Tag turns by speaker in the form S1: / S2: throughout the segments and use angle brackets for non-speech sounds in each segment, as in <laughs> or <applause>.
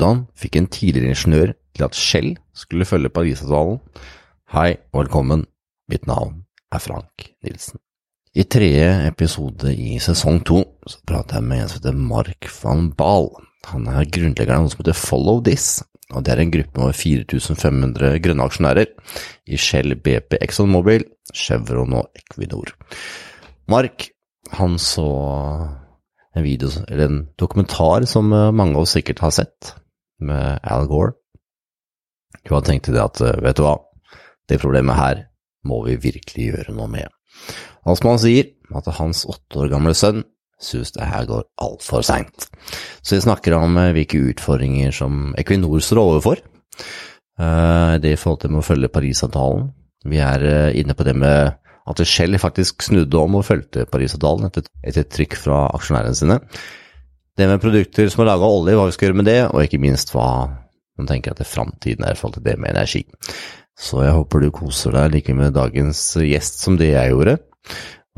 S1: Hvordan fikk en tidligere ingeniør til at Shell skulle følge Parisavtalen? Hei og velkommen, mitt navn er Frank Nilsen. I tredje episode i sesong to så prater jeg med en som heter Mark van Baal. Han er grunnleggeren av noe som heter Follow This, og det er en gruppe med over 4500 grønne aksjonærer i Shell, BP, ExxonMobil, Chevron og Equinor. Mark, han så en video, eller en dokumentar som eh, mange av oss sikkert har sett, med Al Gore. Og han tenkte det at, eh, vet du hva, det problemet her må vi virkelig gjøre noe med. Han sier, at hans åtte år gamle sønn synes det her går altfor seint. Så vi snakker om eh, hvilke utfordringer som Equinor står overfor. Det i forhold til med å følge Parisavtalen. Vi er inne på det med at Shell faktisk snudde om og fulgte Parisavtalen etter trykk fra aksjonærene sine. Det med produkter som er laga av olje, hva vi skal gjøre med det, og ikke minst hva man tenker at det framtiden er i forhold til det med energi. Så jeg håper du koser deg like med dagens gjest som det jeg gjorde.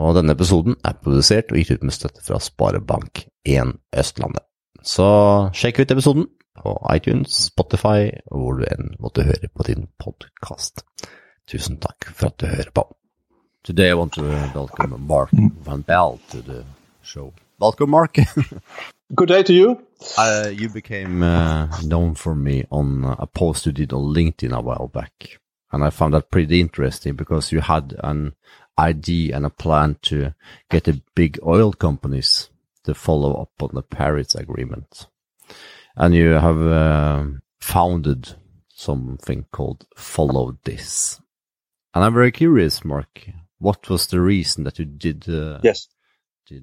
S1: Og denne episoden er produsert og gitt ut med støtte fra Sparebank1 Østlandet. Så sjekk ut episoden på iTunes, Spotify og hvor du enn måtte høre på din podkast. Tusen takk for at du hører på. Today I want to welcome Mark Van Bell to the show. Welcome, Mark. <laughs>
S2: Good day to you.
S1: Uh, you became uh, known for me on a post you did on LinkedIn a while back. And I found that pretty interesting because you had an idea and a plan to get the big oil companies to follow up on the Paris Agreement. And you have uh, founded something called Follow This. And I'm very curious, Mark, what was the reason that you did uh,
S2: yes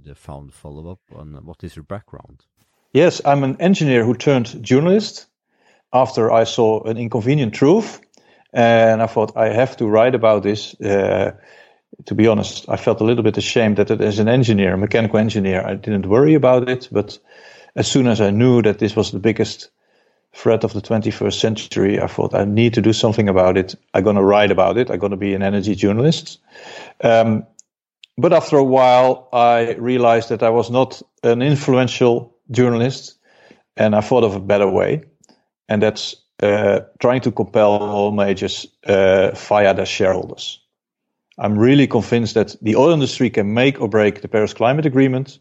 S1: uh, found follow up and what is your background
S2: yes i'm an engineer who turned journalist after i saw an inconvenient truth and i thought i have to write about this uh, to be honest i felt a little bit ashamed that as an engineer a mechanical engineer i didn't worry about it but as soon as i knew that this was the biggest threat of the 21st century, I thought I need to do something about it. I'm going to write about it. I'm going to be an energy journalist. Um, but after a while, I realized that I was not an influential journalist, and I thought of a better way, and that's uh, trying to compel oil majors uh, via their shareholders. I'm really convinced that the oil industry can make or break the Paris Climate Agreement.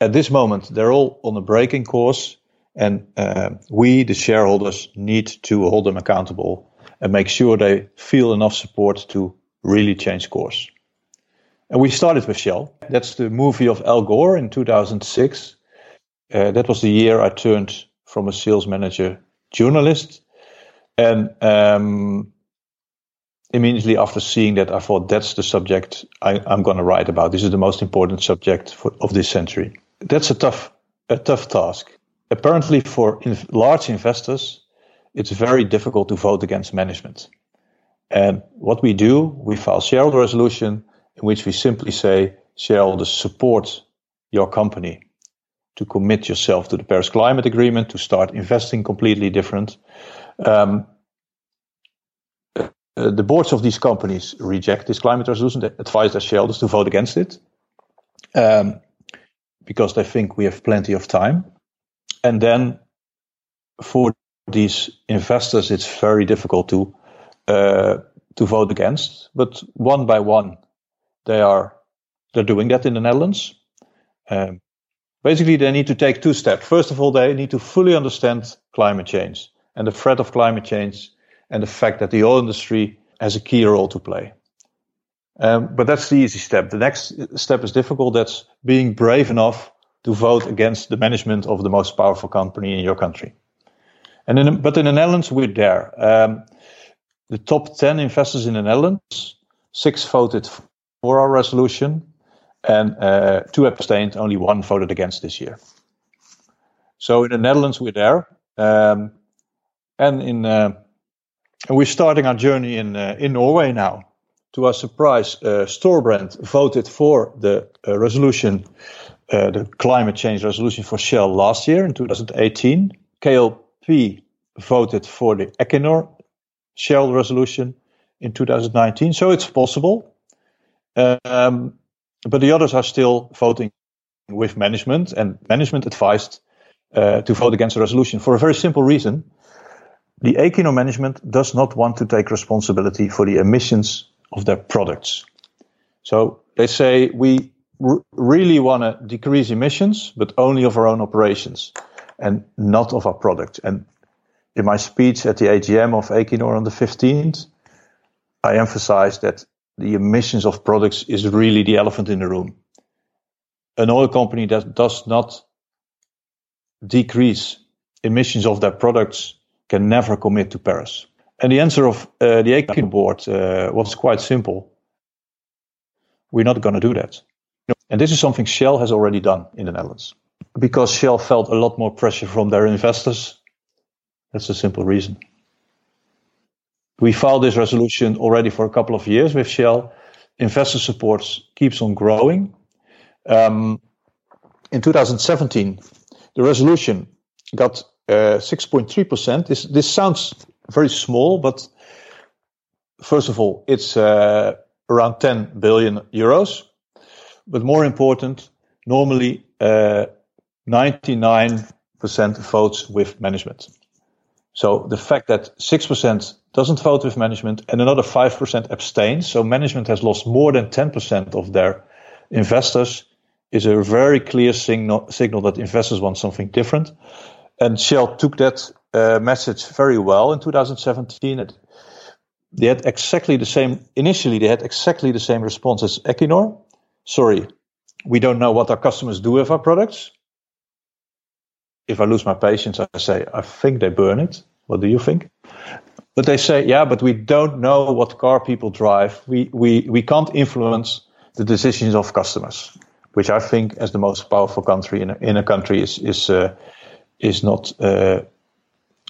S2: At this moment, they're all on a breaking course and uh, we, the shareholders, need to hold them accountable and make sure they feel enough support to really change course. And we started with Shell. That's the movie of Al Gore in 2006. Uh, that was the year I turned from a sales manager journalist. And um, immediately after seeing that, I thought that's the subject I, am going to write about. This is the most important subject for, of this century. That's a tough, a tough task apparently for in large investors, it's very difficult to vote against management. And what we do, we file shareholder resolution in which we simply say shareholders support your company to commit yourself to the Paris Climate Agreement, to start investing completely different. Um, uh, the boards of these companies reject this climate resolution. They advise their shareholders to vote against it um, because they think we have plenty of time and then for these investors, it's very difficult to uh, to vote against. But one by one, they are they're doing that in the Netherlands. Um, basically, they need to take two steps. First of all, they need to fully understand climate change and the threat of climate change, and the fact that the oil industry has a key role to play. Um, but that's the easy step. The next step is difficult. That's being brave enough to vote against the management of the most powerful company in your country. And in, but in the Netherlands, we're there. Um, the top 10 investors in the Netherlands, six voted for our resolution, and uh, two abstained, only one voted against this year. So in the Netherlands, we're there. Um, and in uh, and we're starting our journey in uh, in Norway now. To our surprise, uh, Storebrand voted for the uh, resolution uh, the climate change resolution for Shell last year in 2018. KLP voted for the Equinor Shell resolution in 2019. So it's possible. Um, but the others are still voting with management, and management advised uh, to vote against the resolution for a very simple reason. The Equinor management does not want to take responsibility for the emissions of their products. So they say we r- really want to decrease emissions, but only of our own operations and not of our products. And in my speech at the AGM of Equinor on the 15th, I emphasized that the emissions of products is really the elephant in the room. An oil company that does not decrease emissions of their products can never commit to Paris. And the answer of uh, the Equinor board uh, was quite simple. We're not going to do that. And this is something Shell has already done in the Netherlands. Because Shell felt a lot more pressure from their investors. That's a simple reason. We filed this resolution already for a couple of years with Shell. Investor support keeps on growing. Um, in 2017, the resolution got uh, 6.3%. This, this sounds very small, but first of all, it's uh, around 10 billion euros. But more important, normally uh, 99% votes with management. So the fact that 6% doesn't vote with management and another 5% abstains, so management has lost more than 10% of their investors, is a very clear signal, signal that investors want something different. And Shell took that uh, message very well in 2017. It, they had exactly the same, initially, they had exactly the same response as Equinor. Sorry, we don't know what our customers do with our products if I lose my patience, I say, I think they burn it. What do you think? But they say, yeah, but we don't know what car people drive. We, we, we can't influence the decisions of customers, which I think, as the most powerful country in a, in a country, is is uh, is not uh,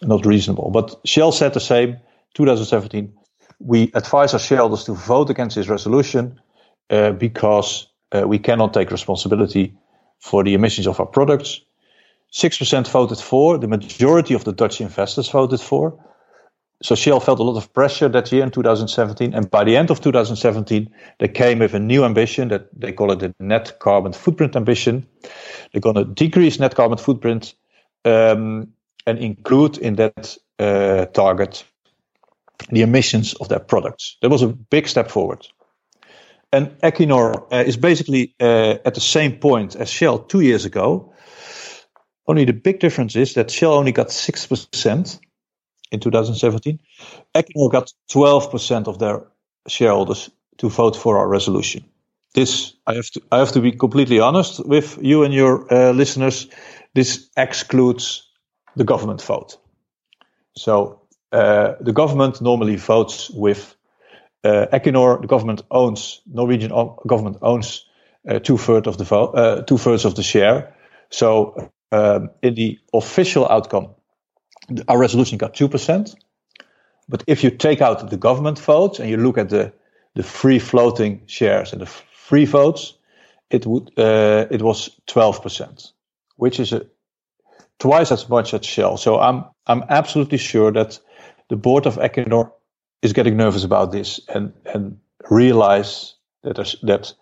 S2: not reasonable. But Shell said the same. 2017, we advise our shareholders to vote against this resolution uh, because uh, we cannot take responsibility for the emissions of our products 6% voted for. The majority of the Dutch investors voted for. So Shell felt a lot of pressure that year in 2017. And by the end of 2017, they came with a new ambition that they call it the net carbon footprint ambition. They're going to decrease net carbon footprint um, and include in that uh, target the emissions of their products. That was a big step forward. And Equinor uh, is basically uh, at the same point as Shell two years ago. Only the big difference is that Shell only got 6% in 2017. Equinor got 12% of their shareholders to vote for our resolution. This, I have to, I have to be completely honest with you and your uh, listeners. This excludes the government vote. So uh, the government normally votes with uh, Equinor. The government owns Norwegian government owns uh, two thirds of the vote, uh, two thirds of the share. So um, in the official outcome, our resolution got 2%. But if you take out the government votes and you look at the, the free floating shares and the free votes, it would uh, it was 12%, which is a, twice as much as Shell. So I'm I'm absolutely sure that the board of Equinor is getting nervous about this and and realize that that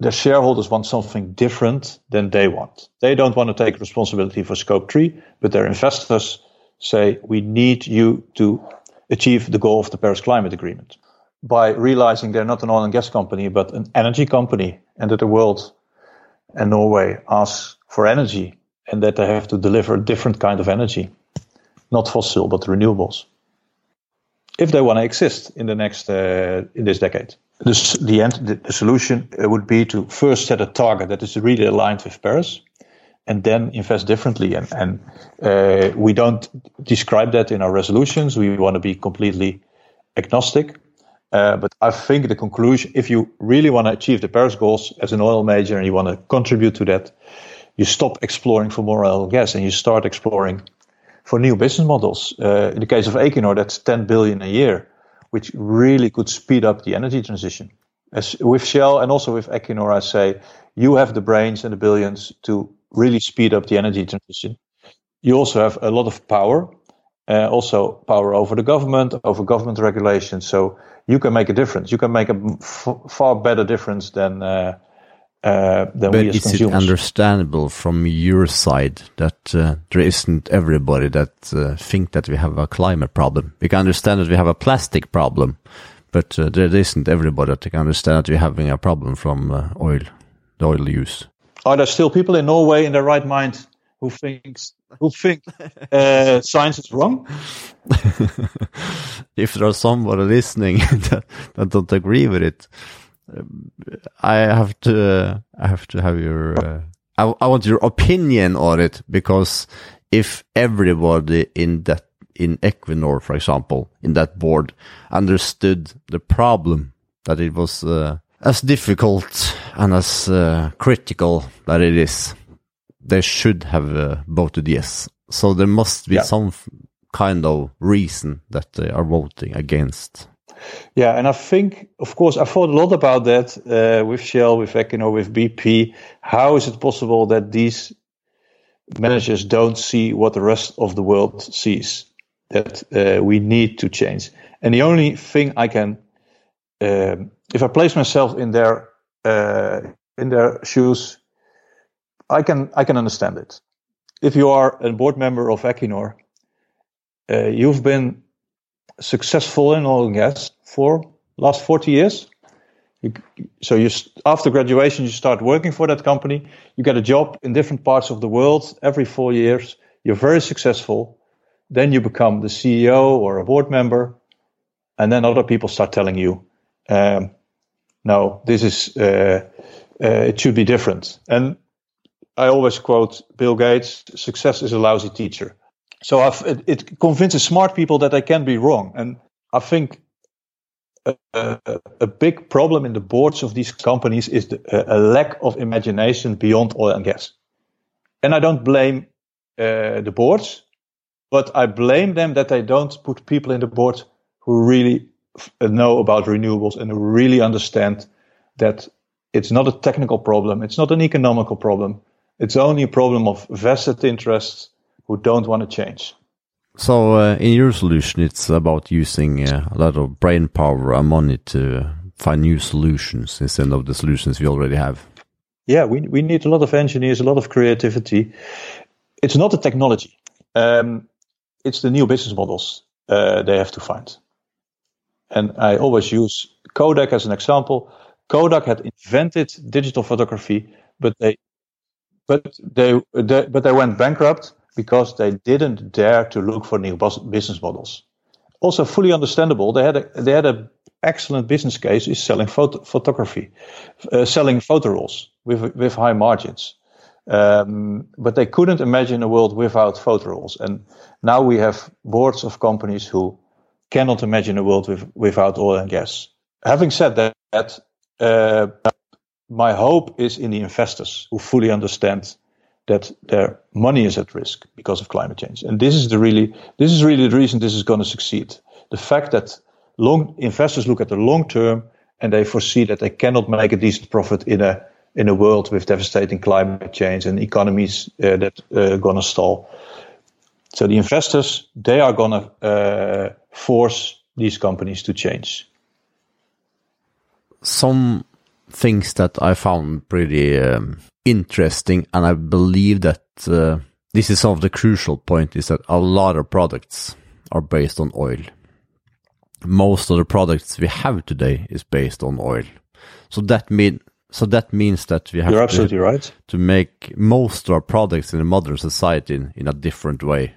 S2: the shareholders want something different than they want. They don't want to take responsibility for scope three, but their investors say, we need you to achieve the goal of the Paris Climate Agreement. By realizing they're not an oil and gas company, but an energy company, and that the world and Norway asks for energy, and that they have to deliver a different kind of energy, not fossil, but renewables, if they want to exist in the next uh, in this decade the, the, end, the, the solution uh, would be to first set a target that is really aligned with Paris and then invest differently. And, and uh, we don't describe that in our resolutions. We want to be completely agnostic. Uh, but I think the conclusion, if you really want to achieve the Paris goals as an oil major and you want to contribute to that, you stop exploring for more oil and gas and you start exploring for new business models. Uh, in the case of Equinor, that's 10 billion a year which really could speed up the energy transition. As with Shell and also with Equinor, I say you have the brains and the billions to really speed up the energy transition. You also have a lot of power, uh, also power over the government, over government regulations. So you can make a difference. You can make a f- far better difference than uh, uh,
S3: but
S2: we as
S3: is
S2: consumers.
S3: it understandable from your side that uh, there isn't everybody that uh, think that we have a climate problem? We can understand that we have a plastic problem, but uh, there isn't everybody that can understand that we're having a problem from uh, oil, the oil use.
S2: Are there still people in Norway in their right mind who thinks who think <laughs> uh, science is wrong? <laughs>
S3: if there's somebody listening <laughs> that, that don't agree with it, I have to I have to have your uh, I, I want your opinion on it because if everybody in that in Equinor, for example, in that board understood the problem that it was uh, as difficult and as uh, critical that it is, they should have uh, voted yes. So there must be
S2: Yeah.
S3: some kind of reason that they are voting against.
S2: Yeah, and I think, of course, I thought a lot about that uh, with Shell, with Equinor, with BP. How is it possible that these managers don't see what the rest of the world sees? That uh, we need to change. And the only thing I can, um, if I place myself in their uh, in their shoes, I can I can understand it. If you are a board member of Equinor, uh, you've been successful in oil and gas for last 40 years. So you after graduation you start working for that company. You get a job in different parts of the world every four years. You're very successful. Then you become the CEO or a board member, and then other people start telling you, um, "No, this is uh, uh, it should be different." And I always quote Bill Gates: "Success is a lousy teacher." So it, it convinces smart people that they can be wrong, and I think a, a, a big problem in the boards of these companies is the, a, a lack of imagination beyond oil and gas. And I don't blame uh, the boards, but I blame them that they don't put people in the board who really f- know about renewables and who really understand that it's not a technical problem, it's not an economical problem, it's only a problem of vested interests who don't want to change.
S3: So uh, in your solution, it's about using uh, a lot of brain power and money to find new solutions instead of the solutions we already have.
S2: Yeah, we, we need a lot of engineers, a lot of creativity. It's not the technology, um, it's the new business models uh, they have to find. And I always use Kodak as an example. Kodak had invented digital photography, but they but they, they but they went bankrupt because they didn't dare to look for new business models. Also, fully understandable. They had a, they had a excellent business case is selling photo, photography, uh, selling photo rolls with with high margins. Um, but they couldn't imagine a world without photo rolls. And now we have boards of companies who cannot imagine a world with, without oil and gas. Having said that, uh, my hope is in the investors who fully understand that their money is at risk because of climate change. And this is the really this is really the reason this is going to succeed. The fact that long investors look at the long term and they foresee that they cannot make a decent profit in a in a world with devastating climate change and economies uh, that are uh, going to stall. So the investors they are going to uh, force these companies to change.
S3: Some things that I found pretty um, interesting, and I believe that uh, this is some of the crucial point is that a lot of products are based on oil. Most of the products we have today is based on oil. So that mean so that means that we have
S2: You're
S3: to,
S2: absolutely right.
S3: to make most of our products in a modern society in, in a different way.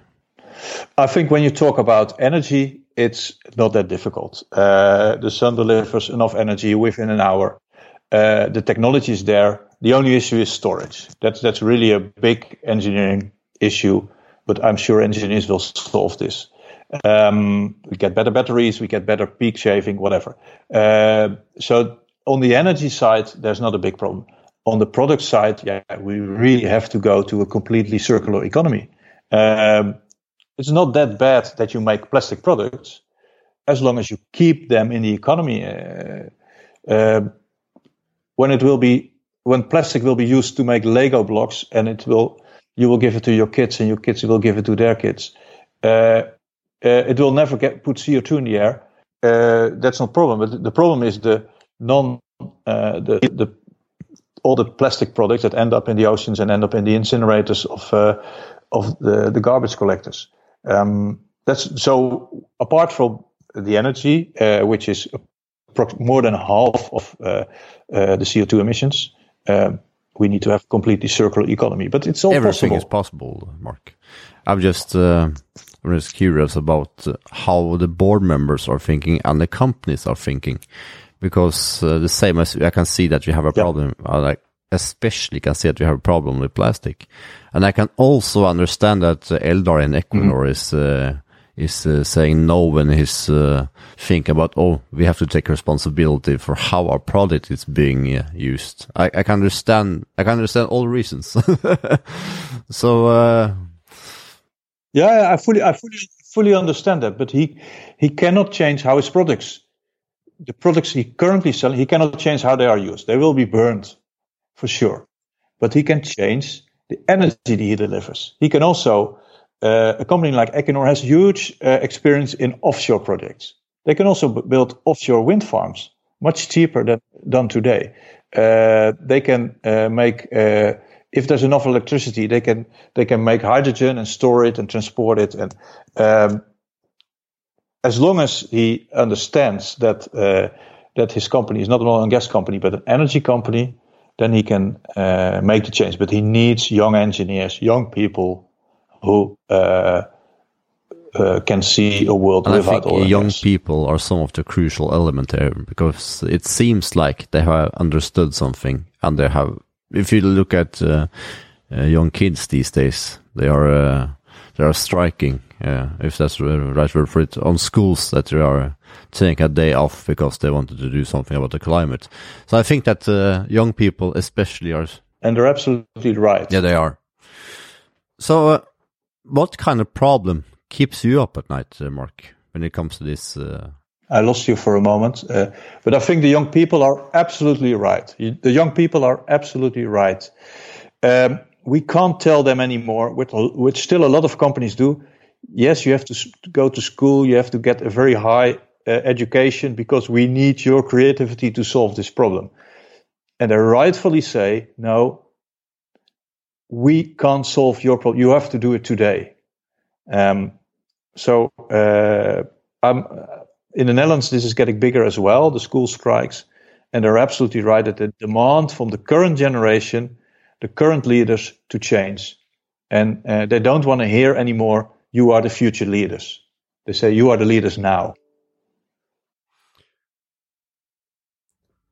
S2: I think when you talk about energy, it's not that difficult. Uh, the sun delivers enough energy within an hour. Uh, the technology is there. The only issue is storage. That's that's really a big engineering issue, but I'm sure engineers will solve this. Um, we get better batteries, we get better peak shaving, whatever. Uh, so on the energy side, there's not a big problem. On the product side, yeah, we really have to go to a completely circular economy. Um, it's not that bad that you make plastic products, as long as you keep them in the economy. Uh, uh, when it will be when plastic will be used to make Lego blocks, and it will you will give it to your kids, and your kids will give it to their kids. Uh, it will never get put CO2 in the air. that's not problem. But the problem is the non the the all the plastic products that end up in the oceans and end up in the incinerators of uh, of the, the garbage collectors. Um, that's so apart from the energy, uh, which is more than half of uh, uh, the CO2 emissions. Um, we need to have a completely circular economy, but it's all
S3: everything
S2: possible.
S3: is possible, Mark. I'm just uh, I'm just curious about how the board members are thinking and the companies are thinking, because uh, the same as I can see that you have a problem, I like especially can see that you have a problem with plastic, and I can also understand that Eldar and Equinor mm. is uh, is uh, saying no when he's uh, thinking about oh we have to take responsibility for how our product is being uh, used. I, I, can understand I can understand all reasons. <laughs> so uh,
S2: yeah, I fully I fully fully understand that, but he he cannot change how his products the products he currently selling he cannot change how they are used. They will be burned for sure, but he can change the energy that he delivers. He can also uh, a company like Equinor has huge uh, experience in offshore projects. They can also b- build offshore wind farms much cheaper than done today. Uh, they can uh, make uh, if there's enough electricity, they can they can make hydrogen and store it and transport it. And um, as long as he understands that uh, that his company is not an oil and gas company but an energy company, then he can make the change. But he needs young engineers, young people who uh, uh, can see a world
S3: and
S2: without
S3: I think young people are some of the crucial element there because it seems like they have understood something and they have. If you look at uh, uh young kids these days, they are uh, they are striking. if that's the right word for it, on schools that they are taking a day off because they wanted to do something about the climate. So I think that uh, young people, especially, are
S2: and they're absolutely right.
S3: Yeah, they are. So what kind of problem keeps you up at night, uh, Mark, when it comes to this? Uh...
S2: I lost you for a moment, uh, but I think the young people are absolutely right. The young people are absolutely right. Um, we can't tell them anymore, which, which still a lot of companies do. Yes, you have to go to school, you have to get a very high uh, education because we need your creativity to solve this problem. And they rightfully say, no, we can't solve your problem. You have to do it today. Um, so uh, I'm, in the Netherlands, this is getting bigger as well. The school strikes, and they're absolutely right that the demand from the current generation, the current leaders, to change, and uh, they don't want to hear anymore. You are the future leaders. They say you are the leaders now.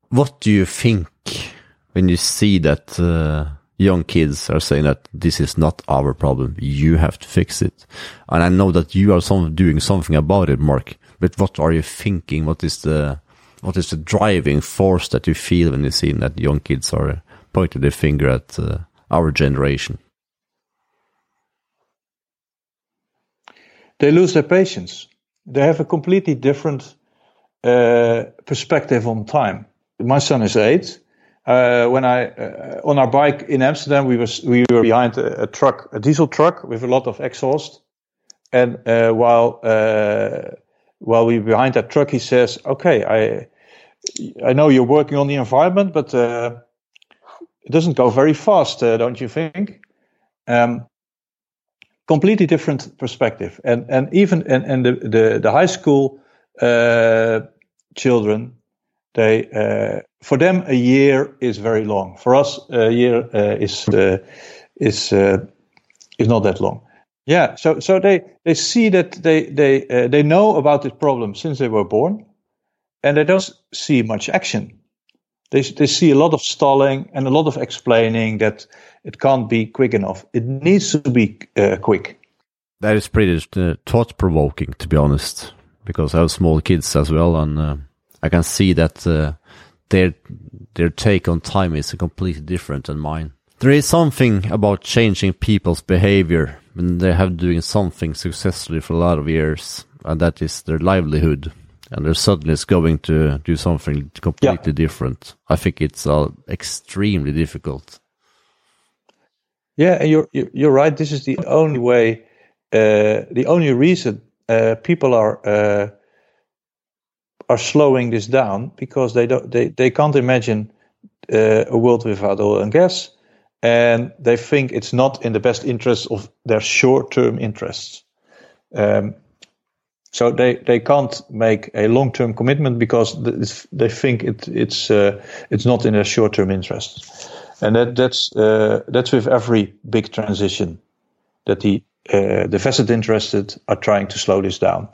S3: What do you think when you see that? Uh young kids are saying that this is not our problem. You have to fix it. And I know that you are some, doing something about it, Mark. But what are you thinking? What is the what is the driving force that you feel when you see that young kids are pointing their finger at uh, our generation?
S2: They lose their patience. They have a completely different uh, perspective on time. My son is eight uh, when I uh, on our bike in Amsterdam, we was we were behind a, a, truck, a diesel truck with a lot of exhaust, and uh, while uh, while we were behind that truck, he says, "Okay, I I know you're working on the environment, but uh, it doesn't go very fast, uh, don't you think?" Um, completely different perspective, and and even and and the the, the high school children they uh, for them a year is very long. For us, a year uh, is uh, is uh, is not that long. Yeah, so so they they see that they they uh, they know about this problem since they were born, and they don't see much action. They they see a lot of stalling and a lot of explaining that it can't be quick enough. It needs to be quick.
S3: That is pretty thought provoking, to be honest, because I have small kids as well, and I can see that uh, their their take on time is completely different than mine. There is something about changing people's behavior when they have doing something successfully for a lot of years, and that is their livelihood. And they're suddenly going to do something completely yeah. different. I think it's uh, extremely difficult.
S2: Yeah, you're you're right. This is the only way, uh, the only reason uh, people are uh, are slowing this down because they don't they, they can't imagine uh, a world without oil and gas, and they think it's not in the best interest of their short-term interests. Um, so they, they can't make a long-term commitment because they think it, it's uh, it's not in their short-term interest, and that that's uh, that's with every big transition that the uh, the vested interested are trying to slow this down.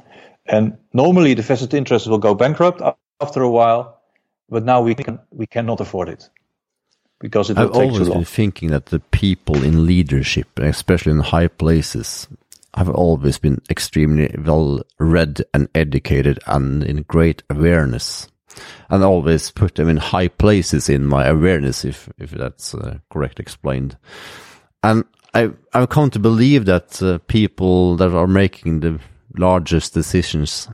S2: And normally the vested interest will go bankrupt after a while, but now we can we cannot afford it because it will
S3: I've always been thinking that the people in leadership, especially in high places, have always been extremely well read and educated and in great awareness. And always put them in high places in my awareness, if if that's uh, correct explained. And I I've come to believe that uh, people that are making the largest decisions,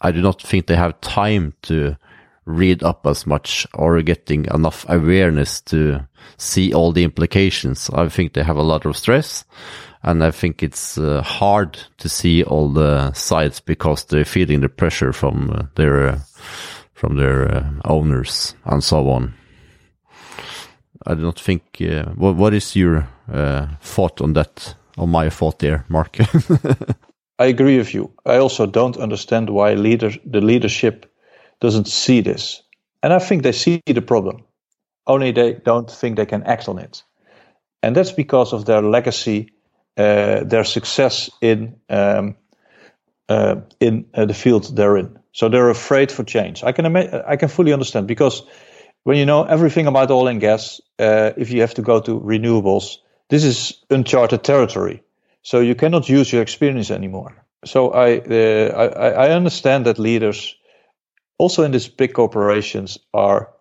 S3: I do not think they have time to read up as much or getting enough awareness to see all the implications. I think they have a lot of stress and I think it's uh, hard to see all the sides because they're feeling the pressure from uh, their uh, from their uh, owners and so on. I do not think. Uh, what what is your uh, thought on that? On my thought there, Mark. <laughs>
S2: I agree with you. I also don't understand why leader the leadership doesn't see this, and I think they see the problem. Only they don't think they can act on it, and that's because of their legacy, uh, their success in um, uh, in uh, the field they're in. So they're afraid for change. I can I can fully understand because when you know everything about oil and gas, uh, if you have to go to renewables, this is uncharted territory. So you cannot use your experience anymore. So I, uh, I, I understand that leaders, also in these big corporations, are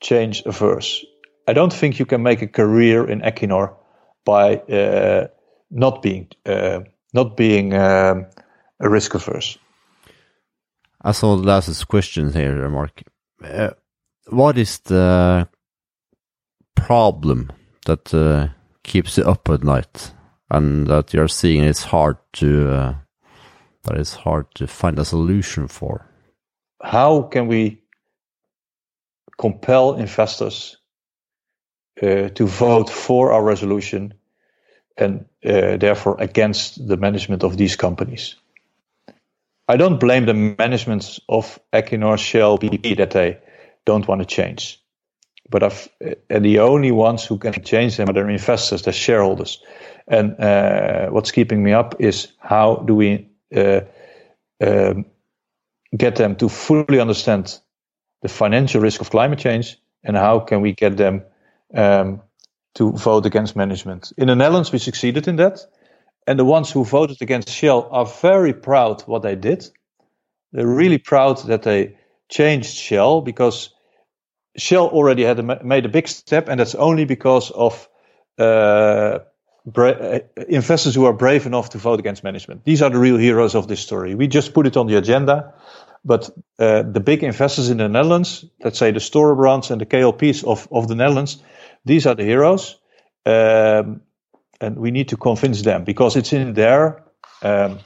S2: change averse. I don't think you can make a career in Equinor by uh, not being uh, not being um, a risk averse.
S3: I saw the last question here, Mark. Uh, what is the problem that uh, keeps you up at night and that you're seeing it's hard to uh, that it's hard to find a solution for?
S2: How can we compel investors uh, to vote for our resolution and uh, therefore against the management of these companies? I don't blame the management of Equinor, Shell, BP that they don't want to change. But I've, the only ones who can change them are their investors, their shareholders. And uh, what's keeping me up is how do we uh, um, get them to fully understand the financial risk of climate change, and how can we get them um, to vote against management? In the Netherlands, we succeeded in that. And the ones who voted against Shell are very proud what they did. They're really proud that they changed Shell because Shell already had a, made a big step, and that's only because of uh, bra- investors who are brave enough to vote against management. These are the real heroes of this story. We just put it on the agenda, but uh, the big investors in the Netherlands, let's say the Storebrands and the KLPs of, of the Netherlands, these are the heroes. Um, and we need to convince them because it's in their um,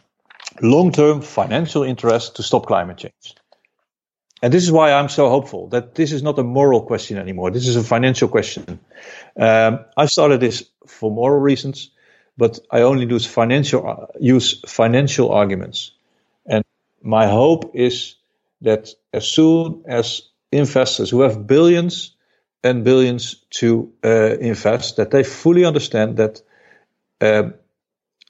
S2: long-term financial interest to stop climate change. And this is why I'm so hopeful that this is not a moral question anymore. This is a financial question. Um, I started this for moral reasons, but I only use financial use financial arguments. And my hope is that as soon as investors who have billions and billions to uh, invest, that they fully understand that uh,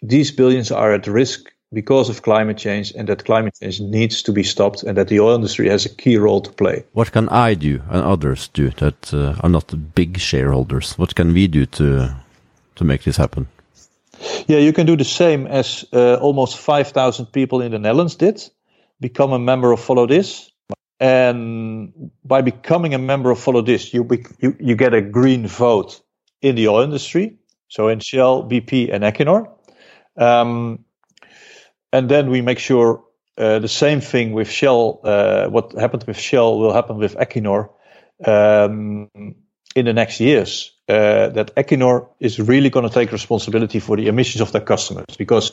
S2: these billions are at risk because of climate change and that climate change needs to be stopped and that the oil industry has a key role to play.
S3: What can I do and others do that uh, are not big shareholders? What can we do to to make this happen?
S2: Yeah, you can do the same as uh, almost 5,000 people in the Netherlands did. Become a member of Follow This. And by becoming a member of Follow This, you, you, you get a green vote in the oil industry. So in Shell, BP, and Equinor. Um, and then we make sure uh, the same thing with Shell. Uh, what happened with Shell will happen with Equinor um, in the next years. Uh, that Equinor is really going to take responsibility for the emissions of their customers because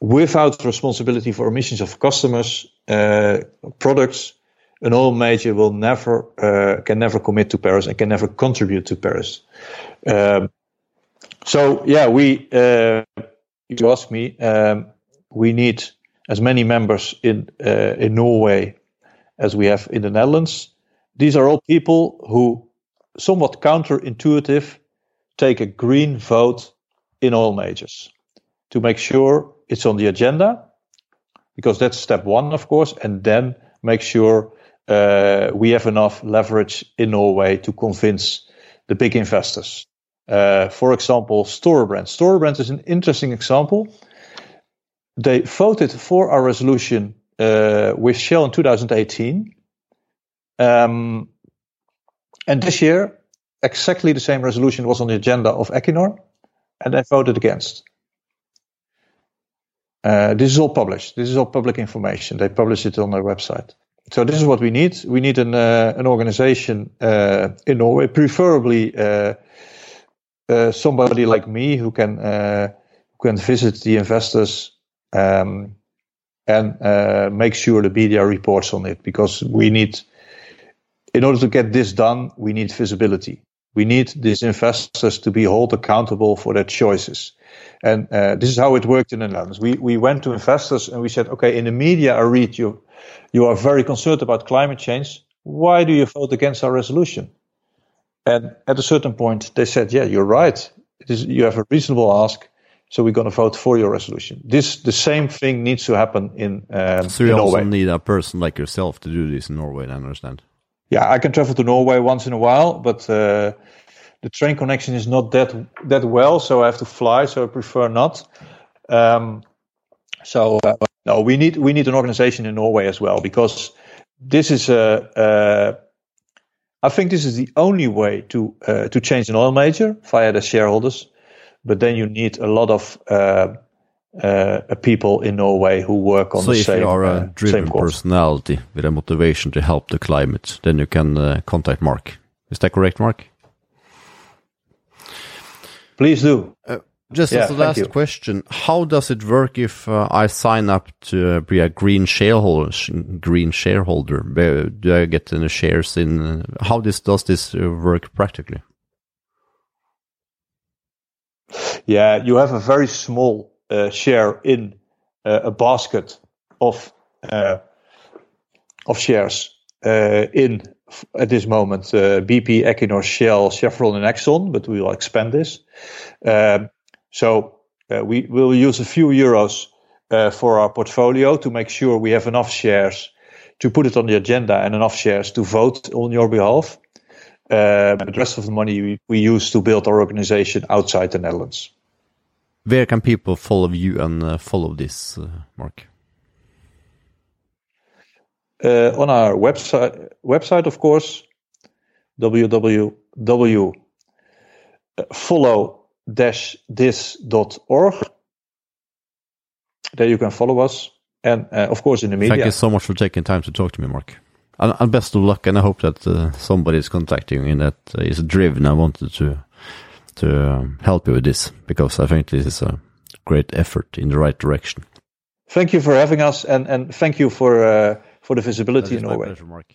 S2: without responsibility for emissions of customers' uh, products, an oil major will never uh, can never commit to Paris and can never contribute to Paris. Um, so yeah, we uh, you ask me, um, we need as many members in uh, in Norway as we have in the Netherlands. These are all people who, somewhat counterintuitive, take a green vote in oil majors to make sure it's on the agenda, because that's step one, of course, and then make sure uh, we have enough leverage in Norway to convince the big investors. Uh, for example, Storebrand. Storebrand is an interesting example. They voted for our resolution uh, with Shell in 2018. Um, and this year, exactly the same resolution was on the agenda of Equinor, and they voted against. Uh, this is all published. This is all public information. They publish it on their website. So this is what we need. We need an uh, an organization uh, in Norway, preferably uh, uh, somebody like me who can who can visit the investors um, and make sure the media reports on it because we need. In order to get this done, we need visibility. We need these investors to be held accountable for their choices. And uh, this is how it worked in the Netherlands. We, we went to investors and we said, okay, in the media, I read you, you are very concerned about climate change. Why do you vote against our resolution? And at a certain point, they said, yeah, you're right. you have a reasonable ask. So we're going to vote for your resolution. This the same thing needs to happen in. Um,
S3: so you
S2: in
S3: also
S2: Norway.
S3: need a person like yourself to do this in Norway. I understand.
S2: Yeah, I can travel to Norway once in a while, but uh, the train connection is not that that well, so I have to fly. So I prefer not. Um, so uh, no, we need we need an organization in Norway as well because this is a. a I think this is the only way to uh, to change an oil major via the shareholders, but then you need a lot of uh, uh, people in Norway who work on
S3: so
S2: the
S3: if
S2: same.
S3: you are a
S2: uh,
S3: driven personality with a motivation to help the climate, then you can uh, contact Mark. Is that correct, Mark?
S2: Please do.
S3: Just
S2: Yeah,
S3: as a last question, how does it work if uh, I sign up to be a green shareholder? Green shareholder, Be- do I get any shares in? Uh, how this does this uh, work practically?
S2: Yeah, you have a very small uh, share in uh, a basket of uh, of shares uh, in at this moment uh, BP, Equinor, Shell, Chevron, and Exxon, but we will expand this. Um, so uh, we will use a few euros for our portfolio to make sure we have enough shares to put it on the agenda and enough shares to vote on your behalf. Uh, the rest of the money we, we use to build our organization outside the Netherlands.
S3: Where can people follow you and uh, follow this, uh, Mark?
S2: uh, on our website, website of course, www.follow-this.org. There you can follow us, and uh, of course in the media.
S3: Thank you so much for taking time to talk to me, Mark. And, and best of luck, and I hope that uh, somebody is contacting you that uh, is driven. I wanted to to um, help you with this because I think this is a great effort in the right direction.
S2: Thank you for having us, and, and thank you for uh, for the visibility in Norway.
S3: pleasure, Mark.